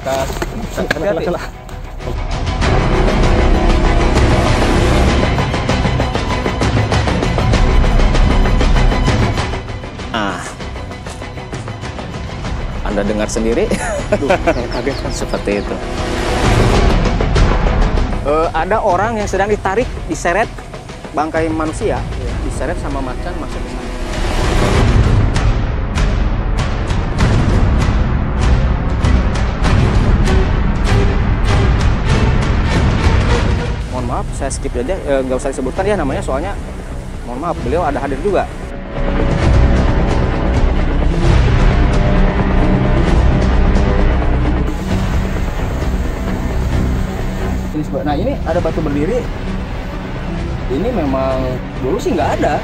bekas hati-hati. Ah, Anda dengar sendiri? Kaget kan seperti itu. Eh, ada orang yang sedang ditarik, diseret bangkai manusia, diseret sama macan masuk ke saya skip aja, eh, nggak usah disebutkan ya namanya soalnya. Mohon maaf, beliau ada hadir juga. Nah ini ada batu berdiri. Ini memang dulu sih nggak ada.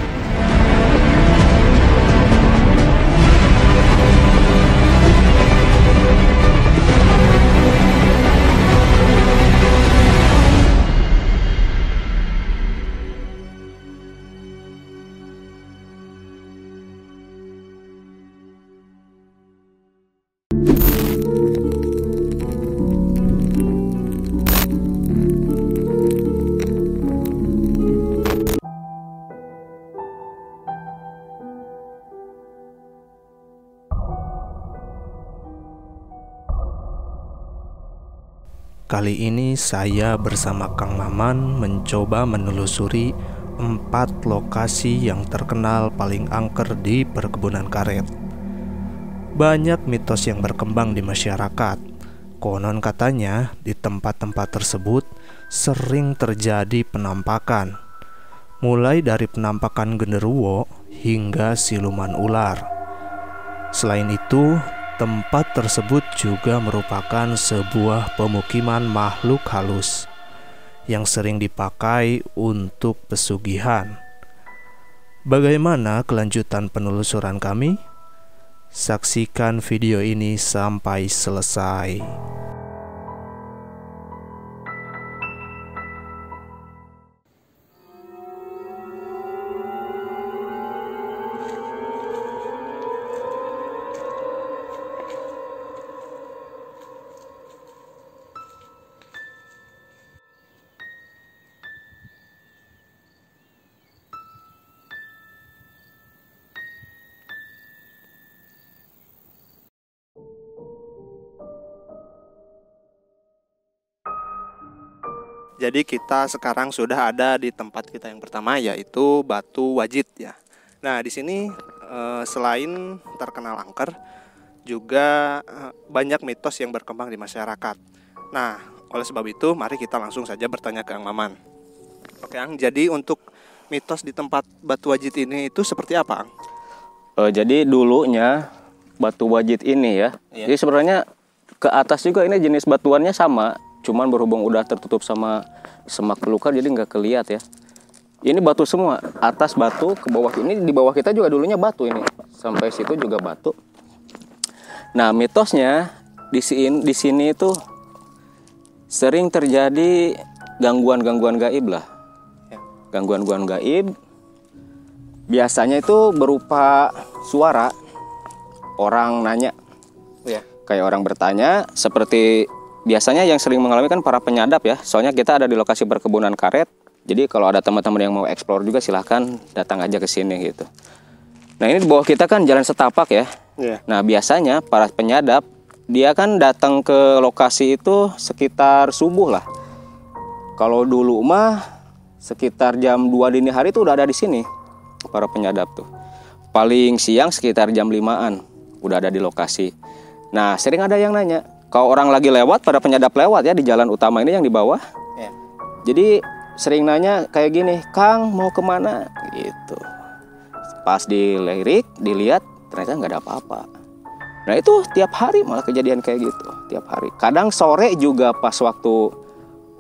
Kali ini saya bersama Kang Maman mencoba menelusuri empat lokasi yang terkenal paling angker di perkebunan karet. Banyak mitos yang berkembang di masyarakat. Konon katanya di tempat-tempat tersebut sering terjadi penampakan. Mulai dari penampakan genderuwo hingga siluman ular. Selain itu, tempat tersebut juga merupakan sebuah pemukiman makhluk halus yang sering dipakai untuk pesugihan. Bagaimana kelanjutan penelusuran kami? Saksikan video ini sampai selesai. Jadi kita sekarang sudah ada di tempat kita yang pertama yaitu Batu Wajid ya. Nah, di sini eh, selain terkenal angker juga eh, banyak mitos yang berkembang di masyarakat. Nah, oleh sebab itu mari kita langsung saja bertanya ke Ang Maman. Oke, Ang. Jadi untuk mitos di tempat Batu Wajid ini itu seperti apa, Ang? Eh, jadi dulunya batu wajid ini ya. Iya. Jadi sebenarnya ke atas juga ini jenis batuannya sama, cuman berhubung udah tertutup sama semak belukar jadi nggak keliat ya. Ini batu semua, atas batu, ke bawah ini di bawah kita juga dulunya batu ini. Sampai situ juga batu. Nah, mitosnya di sini di sini itu sering terjadi gangguan-gangguan gaib lah. Ya. Gangguan-gangguan gaib biasanya itu berupa suara orang nanya Ya. kayak orang bertanya seperti biasanya yang sering mengalami kan para penyadap ya. Soalnya kita ada di lokasi perkebunan karet. Jadi kalau ada teman-teman yang mau explore juga silahkan datang aja ke sini gitu. Nah ini di bawah kita kan jalan setapak ya. Iya. nah biasanya para penyadap dia kan datang ke lokasi itu sekitar subuh lah. Kalau dulu mah sekitar jam 2 dini hari itu udah ada di sini para penyadap tuh. Paling siang sekitar jam 5an udah ada di lokasi. Nah sering ada yang nanya kalau orang lagi lewat pada penyadap lewat ya di jalan utama ini yang di bawah. Ya. jadi sering nanya kayak gini Kang mau ke mana? Gitu. Pas dilirik dilihat ternyata nggak ada apa-apa. Nah itu tiap hari malah kejadian kayak gitu tiap hari. Kadang sore juga pas waktu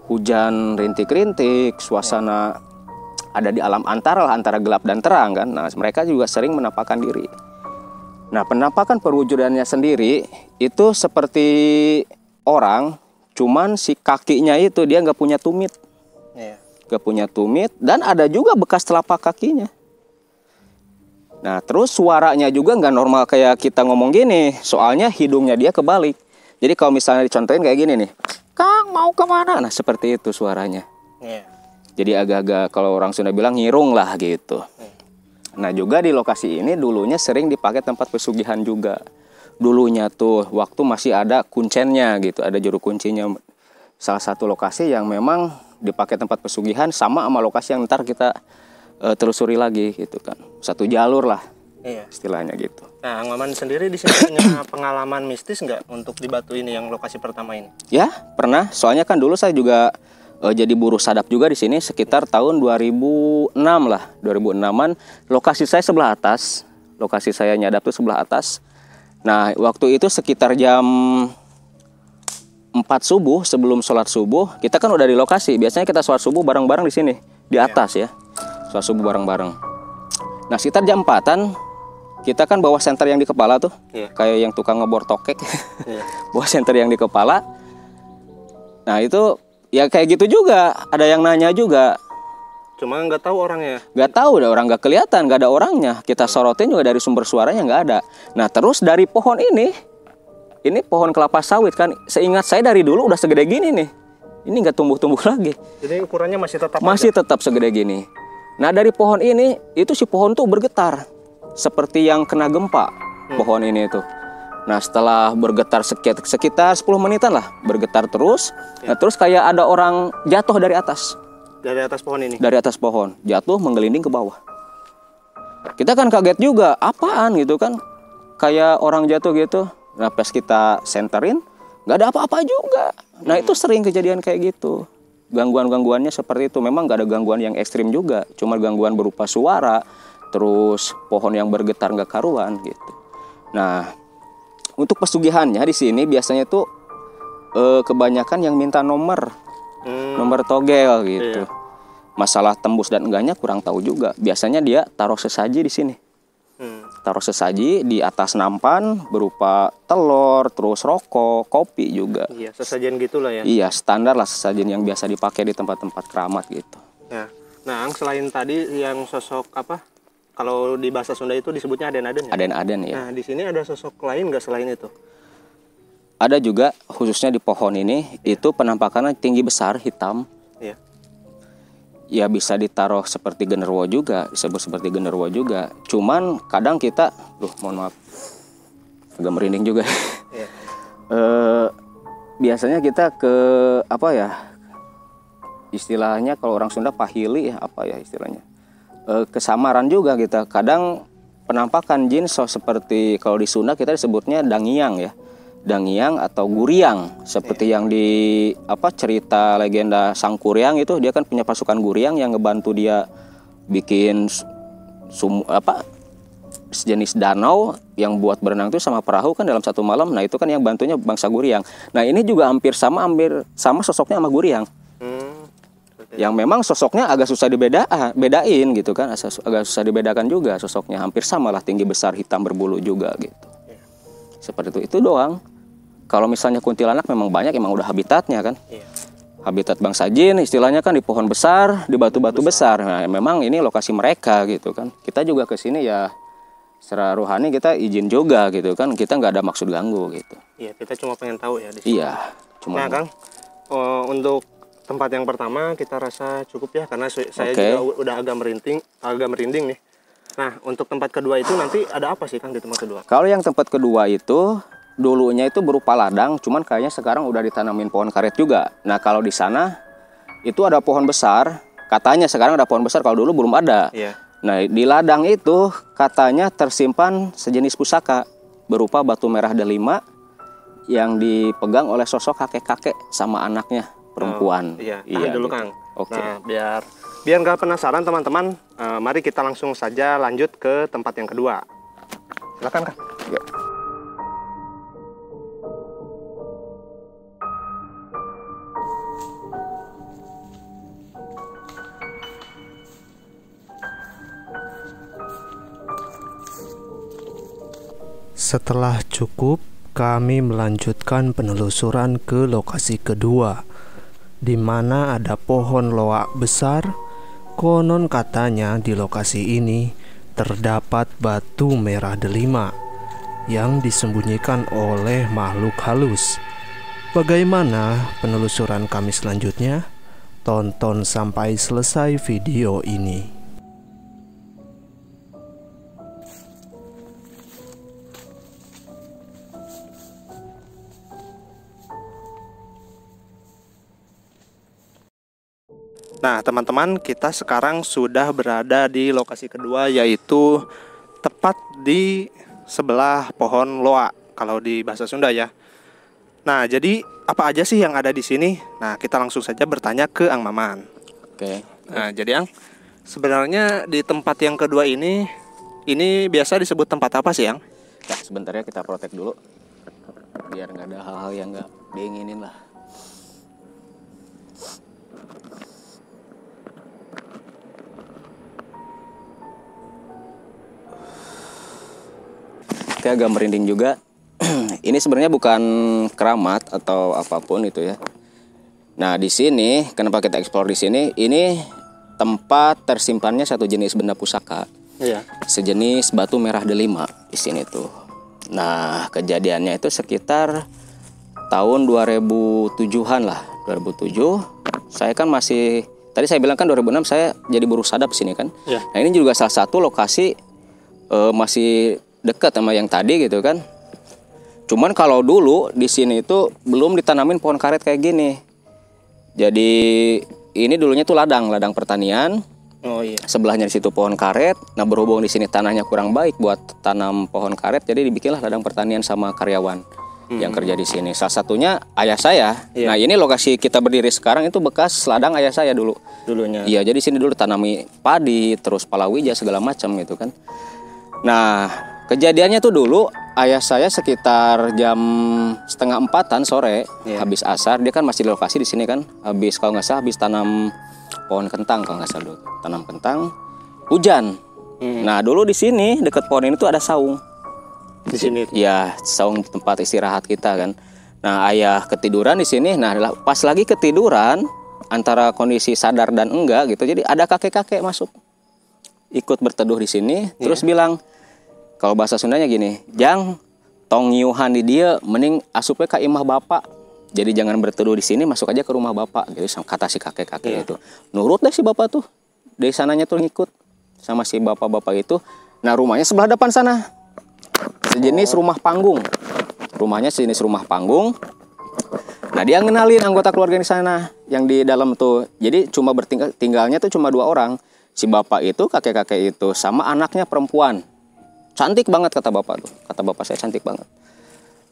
hujan rintik-rintik suasana ada di alam antara lah antara gelap dan terang kan. Nah mereka juga sering menampakkan diri nah penampakan perwujudannya sendiri itu seperti orang cuman si kakinya itu dia nggak punya tumit nggak punya tumit dan ada juga bekas telapak kakinya nah terus suaranya juga nggak normal kayak kita ngomong gini soalnya hidungnya dia kebalik Jadi kalau misalnya dicontohin kayak gini nih, Kang mau ke mana? Nah seperti itu suaranya. Iya. Jadi agak-agak kalau orang Sunda bilang ngirung lah gitu. Nah juga di lokasi ini dulunya sering dipakai tempat pesugihan juga. Dulunya tuh waktu masih ada kuncennya gitu, ada juru kuncinya. Salah satu lokasi yang memang dipakai tempat pesugihan sama sama lokasi yang ntar kita eh, telusuri lagi gitu kan. Satu jalur lah Iya. istilahnya gitu. Nah, Maman sendiri di sini punya pengalaman mistis nggak untuk di Batu ini yang lokasi pertama ini? Ya, pernah. Soalnya kan dulu saya juga eh, jadi buruh sadap juga di sini sekitar tahun 2006 lah, 2006-an. Lokasi saya sebelah atas. Lokasi saya nyadap tuh sebelah atas. Nah, waktu itu sekitar jam 4 subuh sebelum sholat subuh, kita kan udah di lokasi. Biasanya kita sholat subuh bareng-bareng di sini, di atas ya. Sholat subuh bareng-bareng. Nah, sekitar jam 4-an kita kan bawa senter yang di kepala tuh. Iya. Kayak yang tukang ngebor tokek. Iya. bawa senter yang di kepala. Nah itu ya kayak gitu juga. Ada yang nanya juga. Cuma nggak tahu orangnya. Gak tahu ada orang gak kelihatan, gak ada orangnya. Kita sorotin juga dari sumber suaranya nggak ada. Nah terus dari pohon ini, ini pohon kelapa sawit kan. Seingat saya dari dulu udah segede gini nih. Ini nggak tumbuh-tumbuh lagi. Jadi ukurannya masih tetap Masih tetap segede gini. Nah dari pohon ini, itu si pohon tuh bergetar. Seperti yang kena gempa pohon ini tuh. Nah setelah bergetar sekitar, sekitar 10 menitan lah. Bergetar terus. Nah terus kayak ada orang jatuh dari atas. dari atas pohon ini. Dari atas pohon. Jatuh menggelinding ke bawah. Kita kan kaget juga. Apaan gitu kan. Kayak orang jatuh gitu. Nah pas kita senterin. nggak ada apa-apa juga. Nah itu sering kejadian kayak gitu. Gangguan-gangguannya seperti itu. Memang nggak ada gangguan yang ekstrim juga. Cuma gangguan berupa suara. Terus pohon yang bergetar nggak karuan gitu. Nah untuk pesugihannya di sini biasanya tuh eh, kebanyakan yang minta nomor Hmm, nomor togel gitu. Iya. Masalah tembus dan enggaknya kurang tahu juga. Biasanya dia taruh sesaji di sini. hmm. Taruh sesaji di atas nampan berupa telur, terus rokok, kopi juga. Iya, sesajen gitulah ya. Iya, standar lah sesajen yang biasa dipakai di tempat-tempat keramat gitu. Ya. Nah, selain tadi yang sosok apa? Kalau di bahasa Sunda itu disebutnya aden-aden ya. Aden-aden ya. Nah, di sini ada sosok lain nggak selain itu? Ada juga khususnya di pohon ini itu penampakannya tinggi besar hitam. Iya. Ya bisa ditaruh seperti genderuwo juga, disebut seperti genderuwo juga. Cuman kadang kita, duh mohon maaf, agak merinding juga. Iya. Eh, biasanya kita ke apa ya? Istilahnya kalau orang Sunda pahili ya apa ya istilahnya? Eh, kesamaran juga kita. Kadang penampakan jin so seperti kalau di Sunda kita disebutnya dangiang ya. Dangiang atau guriang seperti yang di apa cerita legenda Sang Kuryang itu dia kan punya pasukan guriang yang ngebantu dia bikin sum apa sejenis danau yang buat berenang itu sama perahu kan dalam satu malam. Nah, itu kan yang bantunya bangsa Guriang. Nah, ini juga hampir sama hampir sama sosoknya sama Guriang. Yang memang sosoknya agak susah dibeda bedain gitu kan. Agak susah dibedakan juga sosoknya. Hampir sama lah tinggi besar hitam berbulu juga gitu. Seperti itu. Itu doang. Kalau misalnya kuntilanak memang banyak emang udah habitatnya kan. Iya. Habitat bangsa jin istilahnya kan di pohon besar, di batu-batu besar. Nah, memang ini lokasi mereka gitu kan. Kita juga ke sini ya secara rohani kita izin juga gitu kan. Kita nggak ada maksud ganggu gitu. Iya, kita cuma pengen tahu ya di sini. Iya, cuma Nah, Kang, eh, untuk tempat yang pertama kita rasa cukup ya karena saya Oke. juga udah agak merinding, agak merinding nih. Nah, untuk tempat kedua itu nanti ada apa sih Kang di tempat kedua? Kalau yang tempat kedua itu dulunya itu berupa ladang, cuman kayaknya sekarang udah ditanamin pohon karet juga. Nah kalau di sana itu ada pohon besar, katanya sekarang ada pohon besar. Kalau dulu belum ada. Iya. Nah di ladang itu katanya tersimpan sejenis pusaka berupa batu merah delima yang dipegang oleh sosok kakek-kakek sama anaknya perempuan. Iya, tahan dulu gitu. Kang. Oke. Nah, biar biar nggak penasaran teman-teman, eh, mari kita langsung saja lanjut ke tempat yang kedua. Silakan Kang. Ya. Setelah cukup, kami melanjutkan penelusuran ke lokasi kedua, di mana ada pohon loak besar. Konon katanya di lokasi ini terdapat batu merah delima yang disembunyikan oleh makhluk halus. Bagaimana penelusuran kami selanjutnya? Tonton sampai selesai video ini. Nah, teman-teman, kita sekarang sudah berada di lokasi kedua yaitu tepat di sebelah pohon loa kalau di bahasa Sunda ya. Nah, jadi apa aja sih yang ada di sini? Nah, kita langsung saja bertanya ke Ang Maman. Oke. Nah, jadi Ang, sebenarnya di tempat yang kedua ini ini biasa disebut tempat apa sih, Ang? Ya, sebentar ya kita protek dulu. Biar nggak ada hal-hal yang nggak diinginin lah. Oke, agak merinding juga. Ini sebenarnya bukan keramat atau apa pun itu ya. Nah, di sini kenapa kita eksplor di sini? Ini tempat tersimpannya satu jenis benda pusaka Iya. sejenis batu merah delima di sini tuh. Nah, kejadiannya itu sekitar tahun 2007-an lah, 2007. Saya kan masih tadi saya bilang kan 2006 saya jadi buruh sadap di sini kan. Iya. Nah, ini juga salah satu lokasi eh, masih dekat sama yang tadi gitu kan. Cuman kalau dulu di sini itu belum ditanamin pohon karet kayak gini. Jadi ini dulunya tuh ladang, ladang pertanian Oh iya. sebelahnya di situ pohon karet. Nah berhubung di sini tanahnya kurang baik buat tanam pohon karet, jadi dibikinlah ladang pertanian sama karyawan yang kerja di sini. Salah satunya ayah saya. Iya. Nah ini lokasi kita berdiri sekarang itu bekas ladang ayah saya dulu. Dulunya. Iya jadi sini dulu tanami padi, terus palawija segala macam gitu kan. Nah kejadiannya tuh dulu ayah saya sekitar jam setengah empatan sore Iya. habis asar dia kan masih di lokasi di sini kan habis kalau nggak salah habis tanam pohon kentang kalau nggak salah dulu tanam kentang hujan. Hmm. Nah dulu di sini dekat pohon ini tuh ada saung. Di sini. Ya saung tempat istirahat kita kan. Nah ayah ketiduran di sini. Nah pas lagi ketiduran antara kondisi sadar dan enggak gitu. Jadi ada kakek-kakek masuk ikut berteduh di sini. Terus bilang kalau bahasa Sundanya gini, jang tong nyuhan di dia, mending asupnya ke imah bapak. Jadi jangan berteduh di sini, masuk aja ke rumah bapak. Gitu sama- kata si kakek-kakek itu. Nurut deh si bapak tuh. Dari sananya tuh ngikut sama si bapak-bapak itu. Nah rumahnya sebelah depan sana sejenis rumah panggung. Rumahnya sejenis rumah panggung. Nah dia ngenalin anggota keluarga di sana yang di dalam tuh. Jadi cuma bertinggal tinggalnya tuh cuma dua orang. Si bapak itu kakek-kakek itu sama anaknya perempuan. Cantik banget kata bapak tuh. Kata bapak saya cantik banget.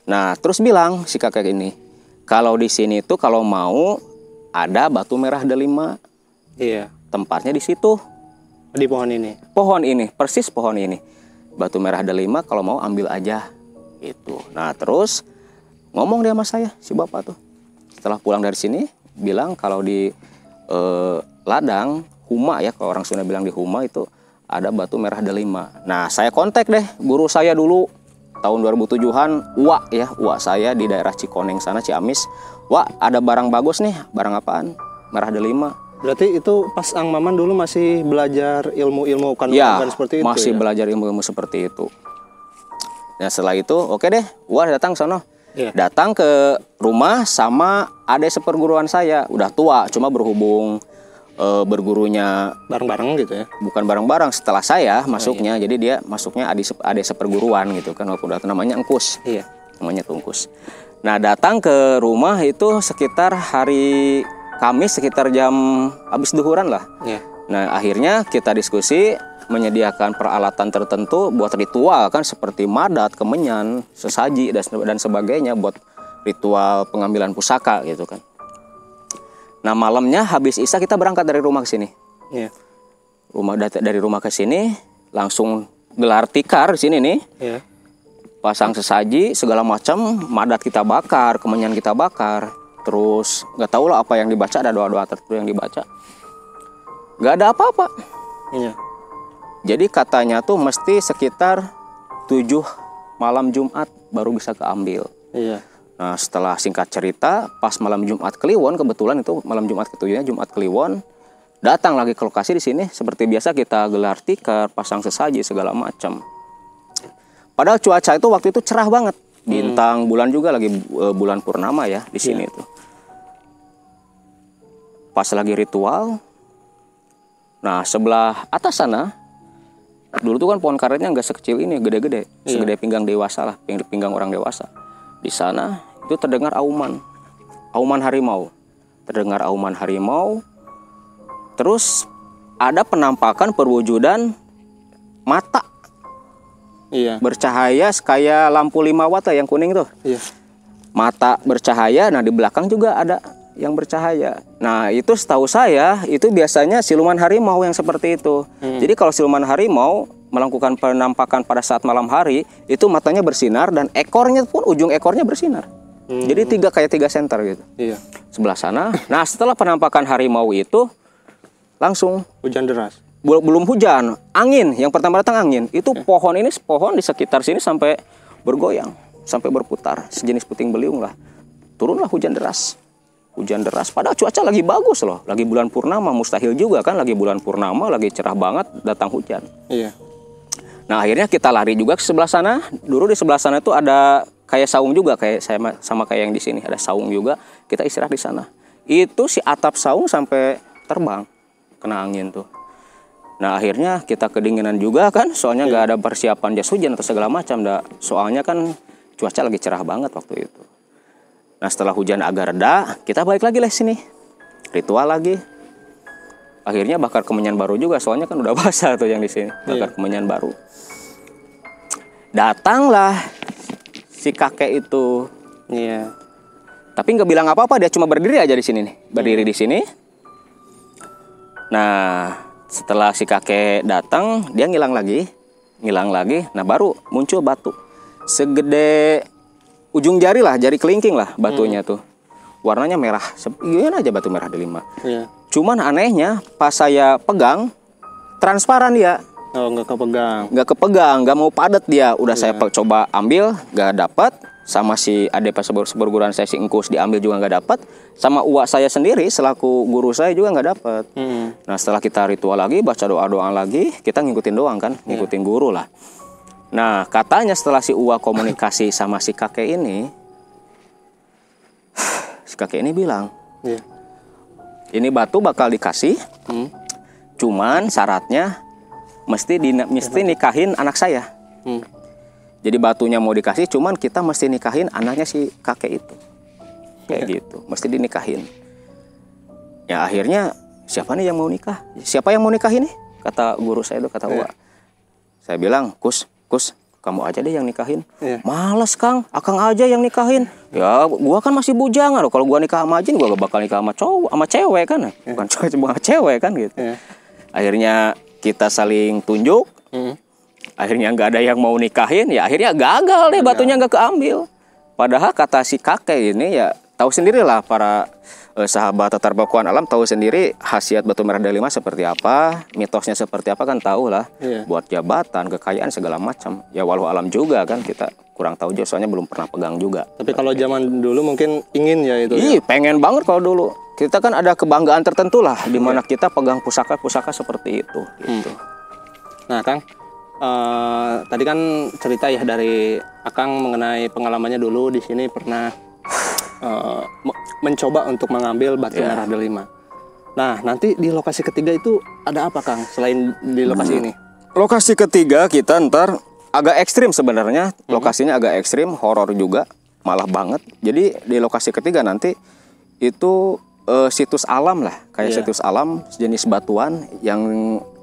Nah terus bilang si kakek ini kalau di sini tuh kalau mau ada batu merah delima Iya. tempatnya di situ Di pohon ini. pohon ini, persis pohon ini. Batu merah delima kalau mau ambil aja. Itu. Nah, terus ngomong dia sama saya si bapak tuh. Setelah pulang dari sini bilang kalau di eh, ladang Huma ya kalau orang Sunda bilang di Huma itu ada batu merah delima. Nah, saya kontak deh guru saya dulu tahun 2007-an, Wak ya, Wak saya di daerah Cikoneng sana Ciamis. Wak, ada barang bagus nih, barang apaan? Merah delima. Berarti itu pas Ang Maman dulu masih belajar ilmu-ilmu Ya, kandungan seperti itu masih ya? belajar ilmu-ilmu seperti itu. Nah setelah itu, oke deh, gua datang sono. Iya. Datang ke rumah sama adik seperguruan saya, udah tua, cuma berhubung eh, bergurunya Bareng-bareng gitu ya. bukan bareng-bareng setelah Oh, saya masuknya, jadi dia masuknya sep- adik seperguruan gitu kan, walaupun udah namanya Engkus, Iya. namanya Tungkus. Nah datang ke rumah itu sekitar hari Kamis sekitar jam habis duhuran lah. Iya. Nah, akhirnya kita diskusi menyediakan peralatan tertentu buat ritual kan seperti madat, kemenyan, sesaji dan dan sebagainya buat ritual pengambilan pusaka gitu kan. Nah, malamnya habis Isya kita berangkat dari rumah ke sini. Iya. Rumah dari rumah ke sini langsung gelar tikar di sini nih. Iya. Pasang sesaji segala macam, madat kita bakar, kemenyan kita bakar. Terus nggak tahu lah apa yang dibaca, ada doa-doa tertentu yang dibaca. Nggak ada apa-apa. Iya. Jadi katanya tuh mesti sekitar 7 malam Jumat baru bisa keambil. Iya. Nah setelah singkat cerita pas malam Jumat Kliwon kebetulan itu malam Jumat ketujuhnya Jumat Kliwon datang lagi ke lokasi di sini seperti biasa kita gelar tikar pasang sesaji segala macam. Padahal cuaca itu waktu itu cerah banget. Bintang, bulan juga lagi eh, bulan purnama ya di sini itu. Pas lagi ritual, nah sebelah atas sana, dulu tuh kan pohon karetnya nggak sekecil ini, gede-gede, segede pinggang dewasa lah, ping- pinggang orang dewasa. Di sana itu terdengar auman, auman harimau, terdengar auman harimau. Terus ada penampakan perwujudan mata Iya. bercahaya kayak lampu 5 watt lah yang kuning tuh. Iya. Mata bercahaya, nah di belakang juga ada yang bercahaya. Nah itu setahu saya itu biasanya siluman harimau yang seperti itu. Jadi kalau siluman harimau melakukan penampakan pada saat malam hari itu matanya bersinar dan ekornya pun ujung ekornya bersinar. Jadi tiga kayak tiga senter gitu Iya. sebelah sana. Nah setelah penampakan harimau itu langsung Hujan deras. Bel- belum hujan, angin. Yang pertama datang angin. Itu pohon ini pohon di sekitar sini sampai bergoyang, sampai berputar, sejenis puting beliung lah. Turunlah hujan deras. Hujan deras. Padahal cuaca lagi bagus loh. Lagi bulan purnama, mustahil juga kan lagi bulan purnama, lagi cerah banget datang hujan. Iya. Nah, akhirnya kita lari juga ke sebelah sana. Dulu di sebelah sana itu ada kayak saung juga kayak saya ma- sama kayak yang di sini, ada saung juga. Kita istirahat di sana. Itu si atap saung sampai terbang kena angin tuh. Nah akhirnya kita kedinginan juga kan, soalnya nggak ada persiapan jas hujan atau segala macam. dah. Soalnya kan cuaca lagi cerah banget waktu itu. Nah setelah hujan agak reda, kita balik lagi lah sini. Ritual lagi. Akhirnya bakar kemenyan baru juga, soalnya kan udah basah tuh yang di sini. Bakar kemenyan baru. Datanglah si kakek itu. Iya. Tapi nggak bilang apa-apa, dia cuma berdiri aja di sini nih. Berdiri di sini. Nah, setelah si kakek datang, dia ngilang lagi. Ngilang lagi. Nah, baru muncul batu. Segede ujung jari lah, jari kelingking lah batunya tuh. Warnanya merah. Gimana aja batu merah delima. Iya. Cuman anehnya pas saya pegang transparan dia. Oh, nggak kepegang. nggak kepegang, nggak mau padat dia. Udah saya pe- coba ambil, nggak dapat. Sama si seber- seperguruan saya si Engkus diambil juga nggak dapat. Sama uak saya sendiri selaku guru saya juga nggak dapat. Hmm. Nah setelah kita ritual lagi, baca doa doa lagi, kita ngikutin doang kan, ngikutin guru lah. Nah katanya setelah si uak komunikasi sama si kakek ini, si kakek ini bilang, Iya. ini batu bakal dikasih, Hmm. cuman syaratnya mesti di, mesti nikahin anak saya. Hmm. Jadi batunya mau dikasih, cuman kita mesti nikahin anaknya si kakek itu. Kayak gitu, mesti dinikahin. Ya akhirnya siapa nih yang mau nikah? Siapa yang mau nikah ini? Kata guru saya itu kata Uwa. Saya bilang, Kus, Kus, kamu aja deh yang nikahin. Iya. Males Kang, Akang aja yang nikahin. Ya, gua kan masih bujangan. Kalau gua nikah sama Ajin, gua gak bakal nikah sama cowok, sama cewek kan. Bukan cowok, cuma cewek kan gitu. Iya. Akhirnya kita saling tunjuk, Hmm. akhirnya nggak ada yang mau nikahin ya akhirnya gagal deh batunya nggak keambil. Padahal kata si kakek ini ya tahu sendirilah para eh, sahabat tatar bakuan alam tahu sendiri khasiat batu merah delima seperti apa mitosnya seperti apa kan tahu lah Iya. buat jabatan kekayaan segala macam ya walau alam juga kan kita kurang tahu juga soalnya belum pernah pegang juga Tapi kalau zaman dulu mungkin ingin ya itu. ya? Ih, pengen banget kalau dulu. Kita kan ada kebanggaan tertentu lah di mana kita pegang pusaka-pusaka seperti itu gitu. Nah, Kang, eh, tadi kan cerita ya dari Akang mengenai pengalamannya dulu di sini pernah eh, me- mencoba untuk mengambil batu Iya. merah delima. Nah, nanti di lokasi ketiga itu ada apa, Kang? Selain di lokasi ini? Lokasi ketiga kita ntar agak ekstrim sebenarnya. Lokasinya agak ekstrim, horor juga, malah banget. Jadi di lokasi ketiga nanti itu eh, situs alam lah, kayak Iya. situs alam sejenis batuan yang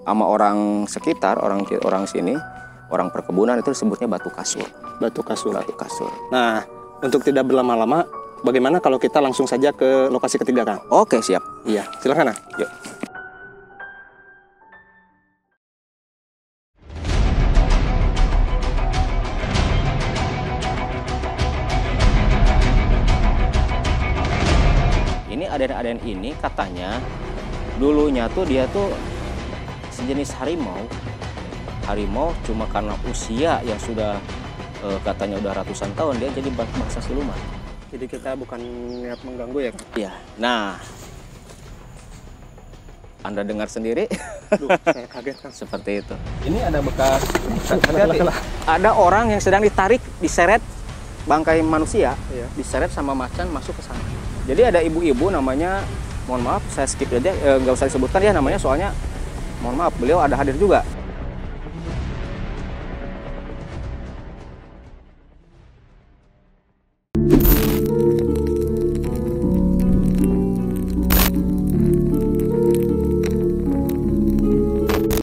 sama orang sekitar, orang orang sini, orang perkebunan itu disebutnya batu kasur. Batu kasur. Batu kasur. Nah, untuk tidak berlama-lama, bagaimana kalau kita langsung saja ke lokasi ketiga, Kang? Oke, siap. Iya, silakan, Kang. Yuk. Ini aden-aden ini katanya dulunya tuh dia tuh sejenis harimau. Harimau cuma karena usia yang sudah eh, katanya udah ratusan tahun dia jadi bangsa siluman. Jadi kita bukan niat mengganggu ya? Iya. Nah, Anda dengar sendiri Aduh, saya kaget kan. seperti itu. Ini ada bekas. Ada orang yang sedang ditarik, diseret bangkai manusia, Iya. diseret sama macan masuk ke sana. Jadi ada ibu-ibu namanya, mohon maaf saya skip aja, eh, nggak usah disebutkan ya namanya soalnya, mohon maaf beliau ada hadir juga.